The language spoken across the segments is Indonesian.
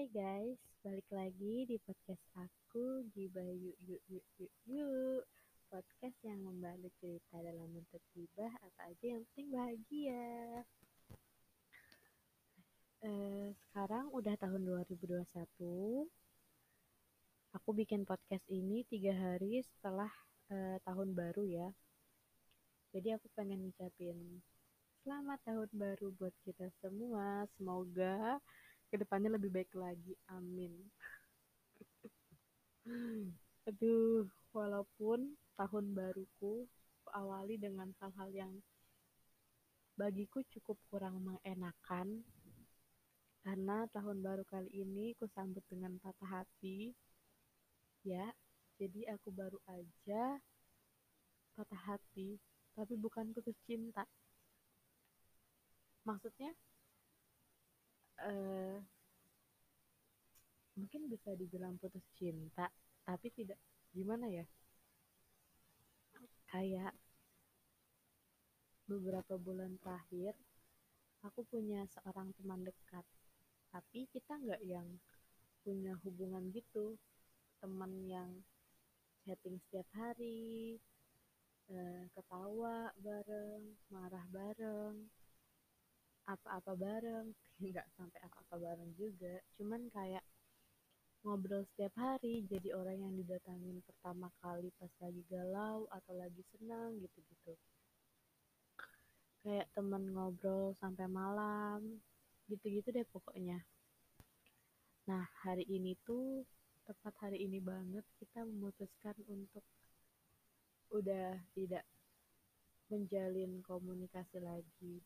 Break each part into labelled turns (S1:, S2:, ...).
S1: Hai guys, balik lagi di podcast aku Gibah Yuk Yuk Yuk Yuk Yuk Podcast yang membalut cerita dalam bentuk gibah apa aja yang penting bahagia. Uh, Sekarang udah tahun 2021 Aku bikin podcast ini tiga hari setelah uh, tahun baru ya. Jadi aku pengen ngucapin Selamat tahun baru buat kita semua. Semoga ke depannya lebih baik lagi. Amin. Aduh, walaupun tahun baruku awali dengan hal-hal yang bagiku cukup kurang mengenakan karena tahun baru kali ini ku sambut dengan patah hati ya jadi aku baru aja patah hati tapi bukan putus cinta maksudnya uh, mungkin bisa dibilang putus cinta tapi tidak gimana ya? Kayak beberapa bulan terakhir aku punya seorang teman dekat tapi kita nggak yang punya hubungan gitu. Teman yang chatting setiap hari uh, ketawa bareng marah bareng apa-apa bareng nggak sampai apa-apa bareng juga. Cuman kayak ngobrol setiap hari jadi orang yang didatangin pertama kali pas lagi galau atau lagi senang gitu-gitu. Kayak temen ngobrol sampai malam gitu-gitu deh pokoknya. Nah hari ini tuh tepat hari ini banget kita memutuskan untuk udah tidak menjalin komunikasi lagi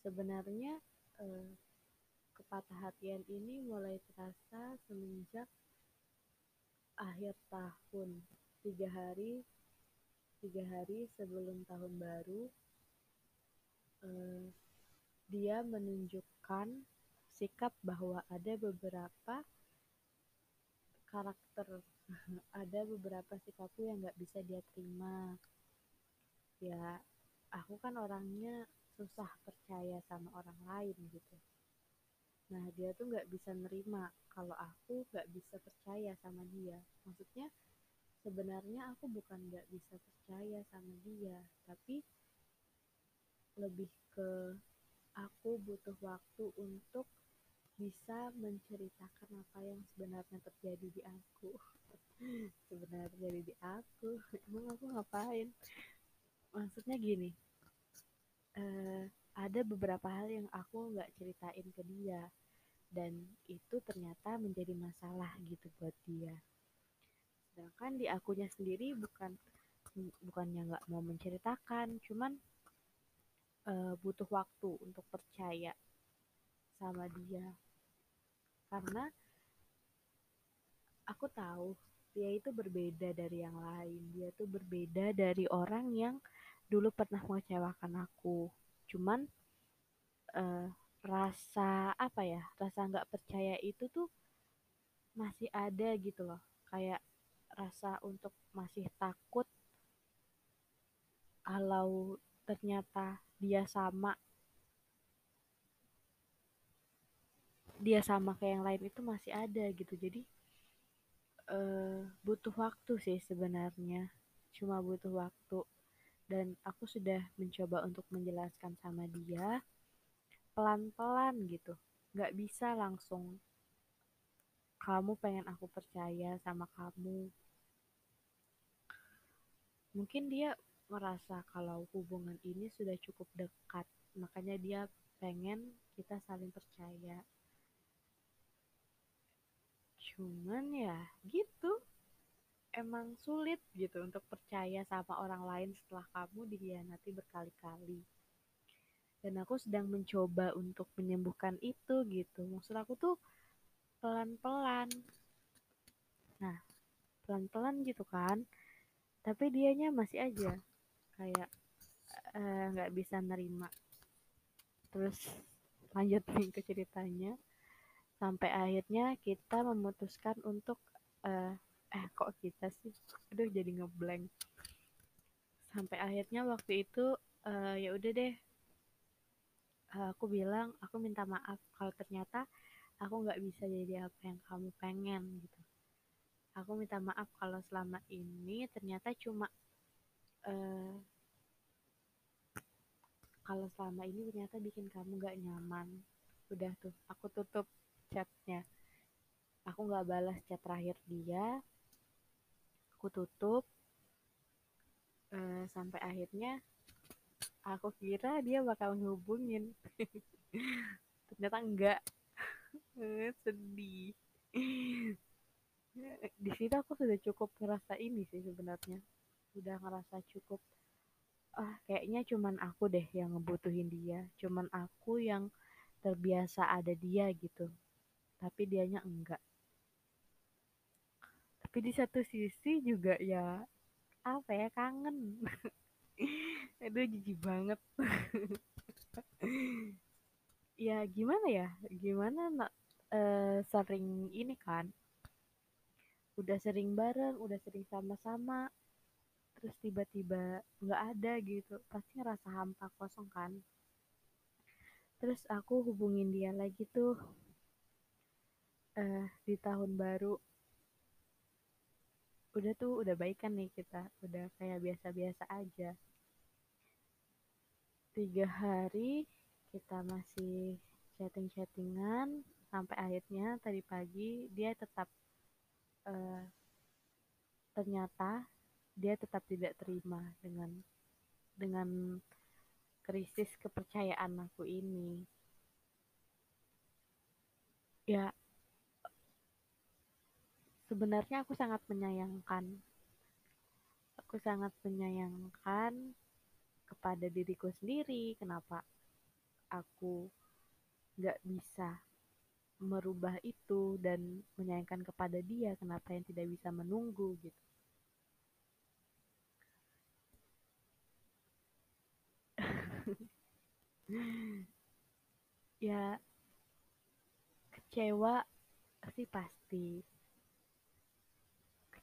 S1: sebenarnya eh, kepatah hatian ini mulai terasa semenjak akhir tahun. Tiga hari tiga hari sebelum tahun baru eh, dia menunjukkan sikap bahwa ada beberapa karakter ada beberapa sikapku yang nggak bisa dia terima. Ya aku kan orangnya susah percaya sama orang lain gitu. Nah dia tuh nggak bisa nerima kalau aku nggak bisa percaya sama dia. Maksudnya sebenarnya aku bukan nggak bisa percaya sama dia tapi lebih ke aku butuh waktu untuk bisa menceritakan apa yang sebenarnya terjadi di aku. Sebenarnya terjadi di aku. Emang aku ngapain? Maksudnya gini uh, ada beberapa hal yang aku nggak ceritain ke dia. Dan itu ternyata menjadi masalah gitu buat dia. Sedangkan di akunya sendiri bukan bukannya nggak mau menceritakan cuman uh, butuh waktu untuk percaya sama dia. Karena aku tahu dia itu berbeda dari yang lain. Dia tuh berbeda dari orang yang dulu pernah mengecewakan aku. Cuman uh, rasa apa ya rasa nggak percaya itu tuh masih ada gitu loh. Kayak rasa untuk masih takut kalau ternyata dia sama. Dia sama kayak yang lain itu masih ada gitu. Jadi uh, butuh waktu sih sebenarnya. Cuma butuh waktu dan aku sudah mencoba untuk menjelaskan sama dia pelan-pelan gitu. Nggak bisa langsung kamu pengen aku percaya sama kamu. Mungkin dia merasa kalau hubungan ini sudah cukup dekat makanya dia pengen kita saling percaya. Cuman ya gitu emang sulit gitu untuk percaya sama orang lain setelah kamu dikhianati berkali-kali. Dan aku sedang mencoba untuk menyembuhkan itu gitu. Maksud aku tuh pelan-pelan. Nah, pelan-pelan gitu kan. Tapi dianya masih aja kayak eh, nggak uh, bisa nerima. Terus lanjut nih ke ceritanya. Sampai akhirnya kita memutuskan untuk uh, eh kok kita sih? Aduh jadi ngeblank. Sampai akhirnya waktu itu uh, ya udah deh. Uh, aku bilang aku minta maaf kalau ternyata aku nggak bisa jadi apa yang kamu pengen gitu. Aku minta maaf kalau selama ini ternyata cuma uh, kalau selama ini ternyata bikin kamu nggak nyaman. Udah tuh aku tutup chatnya. Aku nggak balas chat terakhir dia aku tutup uh, sampai akhirnya aku kira dia bakal ngehubungin. Ternyata enggak. Sedih. Di situ aku sudah cukup ngerasa ini sih sebenarnya. Udah ngerasa cukup ah kayaknya cuman aku deh yang ngebutuhin dia. Cuman aku yang terbiasa ada dia gitu. Tapi dianya enggak tapi di satu sisi juga ya apa ya kangen. Aduh jijik banget. Ya gimana ya? Gimana nak uh, sering ini kan? Udah sering bareng udah sering sama-sama terus tiba-tiba nggak ada gitu. Pasti ngerasa hampa kosong kan? Terus aku hubungin dia lagi tuh uh, di tahun baru udah tuh udah baik kan nih kita udah kayak biasa-biasa aja. Tiga hari kita masih chatting-chattingan sampai akhirnya tadi pagi dia tetap uh, ternyata dia tetap tidak terima dengan dengan krisis kepercayaan aku ini. Ya sebenarnya aku sangat menyayangkan. Aku sangat menyayangkan kepada diriku sendiri kenapa aku nggak bisa merubah itu dan menyayangkan kepada dia kenapa yang tidak bisa menunggu gitu. Ya kecewa sih pasti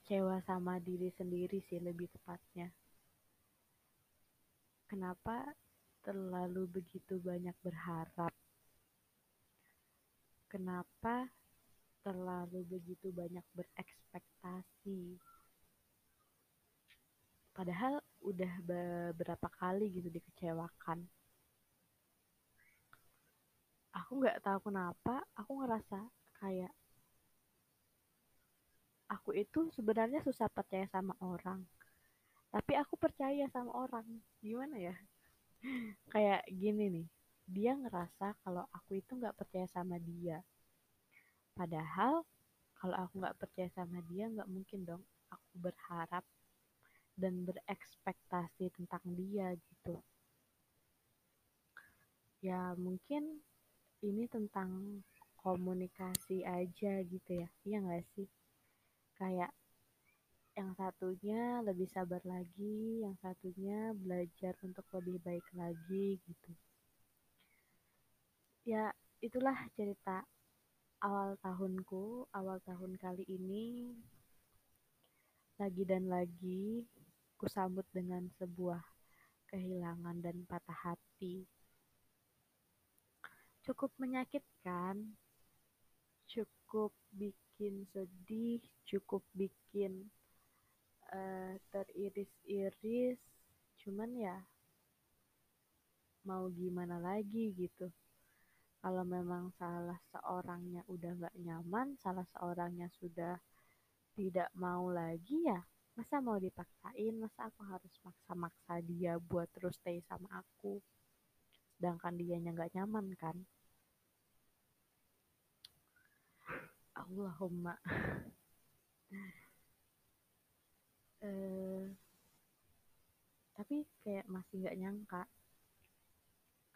S1: kecewa sama diri sendiri sih lebih tepatnya kenapa terlalu begitu banyak berharap? Kenapa terlalu begitu banyak berekspektasi? Padahal udah beberapa kali gitu dikecewakan. Aku nggak tahu kenapa, aku ngerasa kayak aku itu sebenarnya susah percaya sama orang. Tapi aku percaya sama orang. Gimana ya? Kayak gini nih. Dia ngerasa kalau aku itu nggak percaya sama dia. Padahal kalau aku nggak percaya sama dia nggak mungkin dong aku berharap dan berekspektasi tentang dia gitu. Ya mungkin ini tentang komunikasi aja gitu ya. Iya nggak sih kayak yang satunya lebih sabar lagi, yang satunya belajar untuk lebih baik lagi gitu. Ya, itulah cerita awal tahunku, awal tahun kali ini lagi dan lagi kusambut dengan sebuah kehilangan dan patah hati. Cukup menyakitkan, cukup bikin sedih, cukup bikin uh, teriris-iris. Cuman ya mau gimana lagi gitu. Kalau memang salah seorangnya udah gak nyaman salah seorangnya sudah tidak mau lagi ya masa mau dipaksain? Masa aku harus maksa-maksa dia buat terus stay sama aku? Sedangkan dianya gak nyaman kan Allahumma. Eh, tapi kayak masih nggak nyangka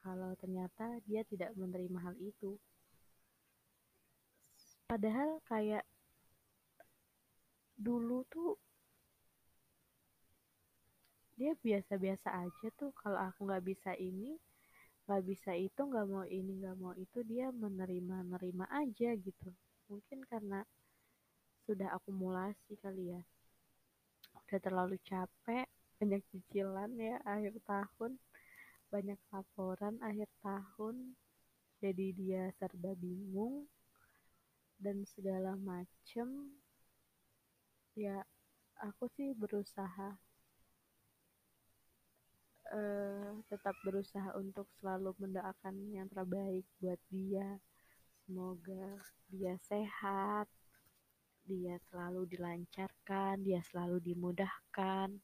S1: kalau ternyata dia tidak menerima hal itu. Padahal kayak dulu tuh dia biasa-biasa aja tuh. Kalau aku nggak bisa ini nggak bisa itu nggak mau ini nggak mau itu dia menerima nerima aja gitu mungkin karena sudah akumulasi kali ya. Udah terlalu capek banyak cicilan ya akhir tahun. Banyak laporan akhir tahun jadi dia serba bingung dan segala macem. Ya aku sih berusaha uh, tetap berusaha untuk selalu mendoakan yang terbaik buat dia semoga dia sehat dia selalu dilancarkan dia selalu dimudahkan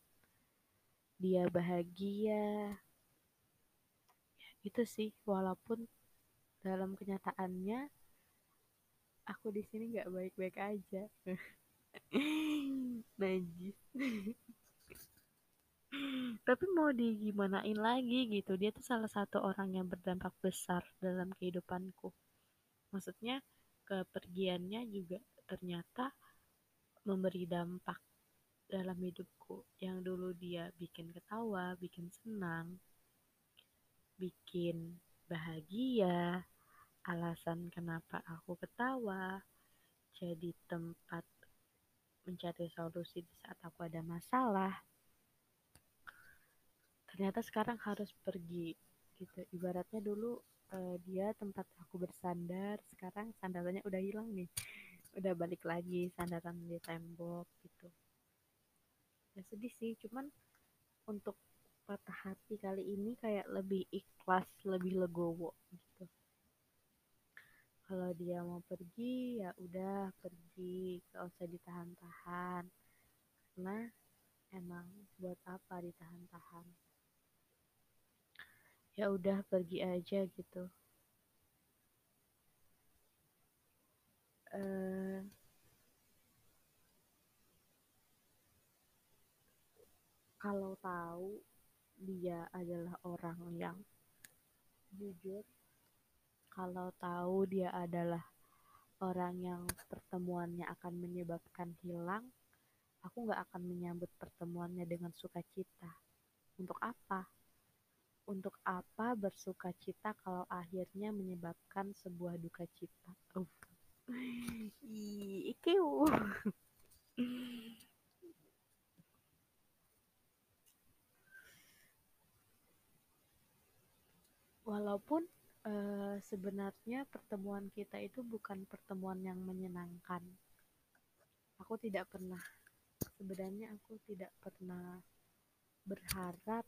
S1: dia bahagia. Itu sih walaupun dalam kenyataannya aku di sini nggak baik-baik aja. Najis. Tapi mau digimanain lagi gitu dia tuh salah satu orang yang berdampak besar dalam kehidupanku maksudnya kepergiannya juga ternyata memberi dampak dalam hidupku. Yang dulu dia bikin ketawa bikin senang bikin bahagia alasan kenapa aku ketawa jadi tempat mencari solusi di saat aku ada masalah ternyata sekarang harus pergi gitu. Ibaratnya dulu uh, dia tempat aku bersandar sekarang sandarannya udah hilang nih. Udah balik lagi sandaran di tembok gitu. Ya sedih sih cuman untuk patah hati kali ini kayak lebih ikhlas lebih legowo gitu. Kalau dia mau pergi ya udah pergi gak usah ditahan-tahan. Karena emang buat apa ditahan-tahan ya udah pergi aja gitu uh, kalau tahu dia adalah orang yang jujur kalau tahu dia adalah orang yang pertemuannya akan menyebabkan hilang, aku nggak akan menyambut pertemuannya dengan sukacita. Untuk apa? Untuk apa bersuka cita kalau akhirnya menyebabkan sebuah duka cita? Uh. Ikiu. Walaupun uh, sebenarnya pertemuan kita itu bukan pertemuan yang menyenangkan. Aku tidak pernah, sebenarnya aku tidak pernah berharap,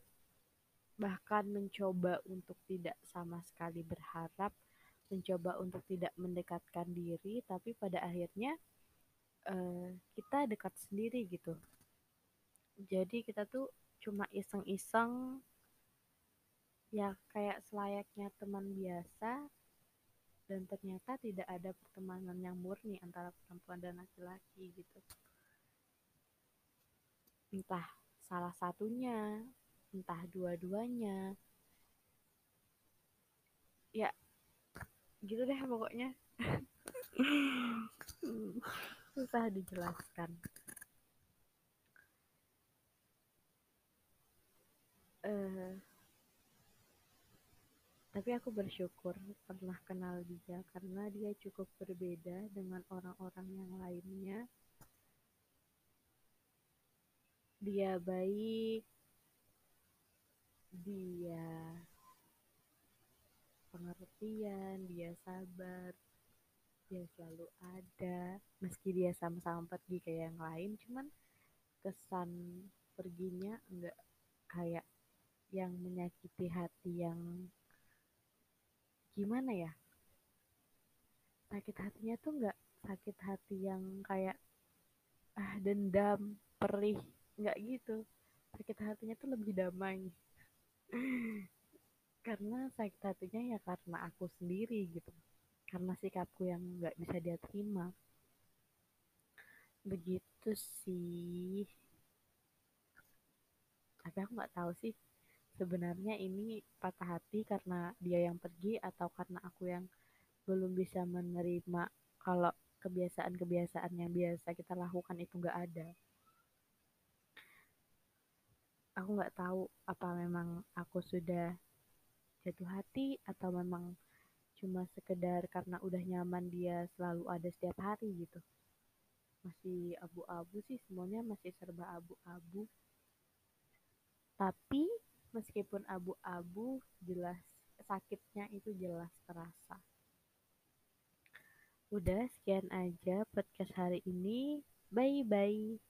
S1: bahkan mencoba untuk tidak sama sekali berharap, mencoba untuk tidak mendekatkan diri, tapi pada akhirnya uh, kita dekat sendiri gitu. Jadi kita tuh cuma iseng-iseng ya kayak selayaknya teman biasa dan ternyata tidak ada pertemanan yang murni antara perempuan dan laki-laki gitu entah salah satunya entah dua-duanya. Ya gitu deh pokoknya. Susah dijelaskan. Uh, tapi aku bersyukur pernah kenal dia karena dia cukup berbeda dengan orang-orang yang lainnya. Dia baik, dia. Pengertian, dia sabar, dia selalu ada. Meski dia sama-sama pergi kayak yang lain, cuman kesan perginya enggak kayak yang menyakiti hati yang gimana ya? Sakit hatinya tuh nggak sakit hati yang kayak ah dendam perih nggak gitu. Sakit hatinya tuh lebih damai karena sakit hatinya ya karena aku sendiri gitu. Karena sikapku yang nggak bisa dia terima. Begitu sih. Tapi aku nggak tahu sih sebenarnya ini patah hati karena dia yang pergi atau karena aku yang belum bisa menerima kalau kebiasaan-kebiasaan yang biasa kita lakukan itu nggak ada aku nggak tahu apa memang aku sudah jatuh hati atau memang cuma sekedar karena udah nyaman dia selalu ada setiap hari gitu masih abu-abu sih semuanya masih serba abu-abu tapi meskipun abu-abu jelas sakitnya itu jelas terasa Udah sekian aja podcast hari ini. Bye bye.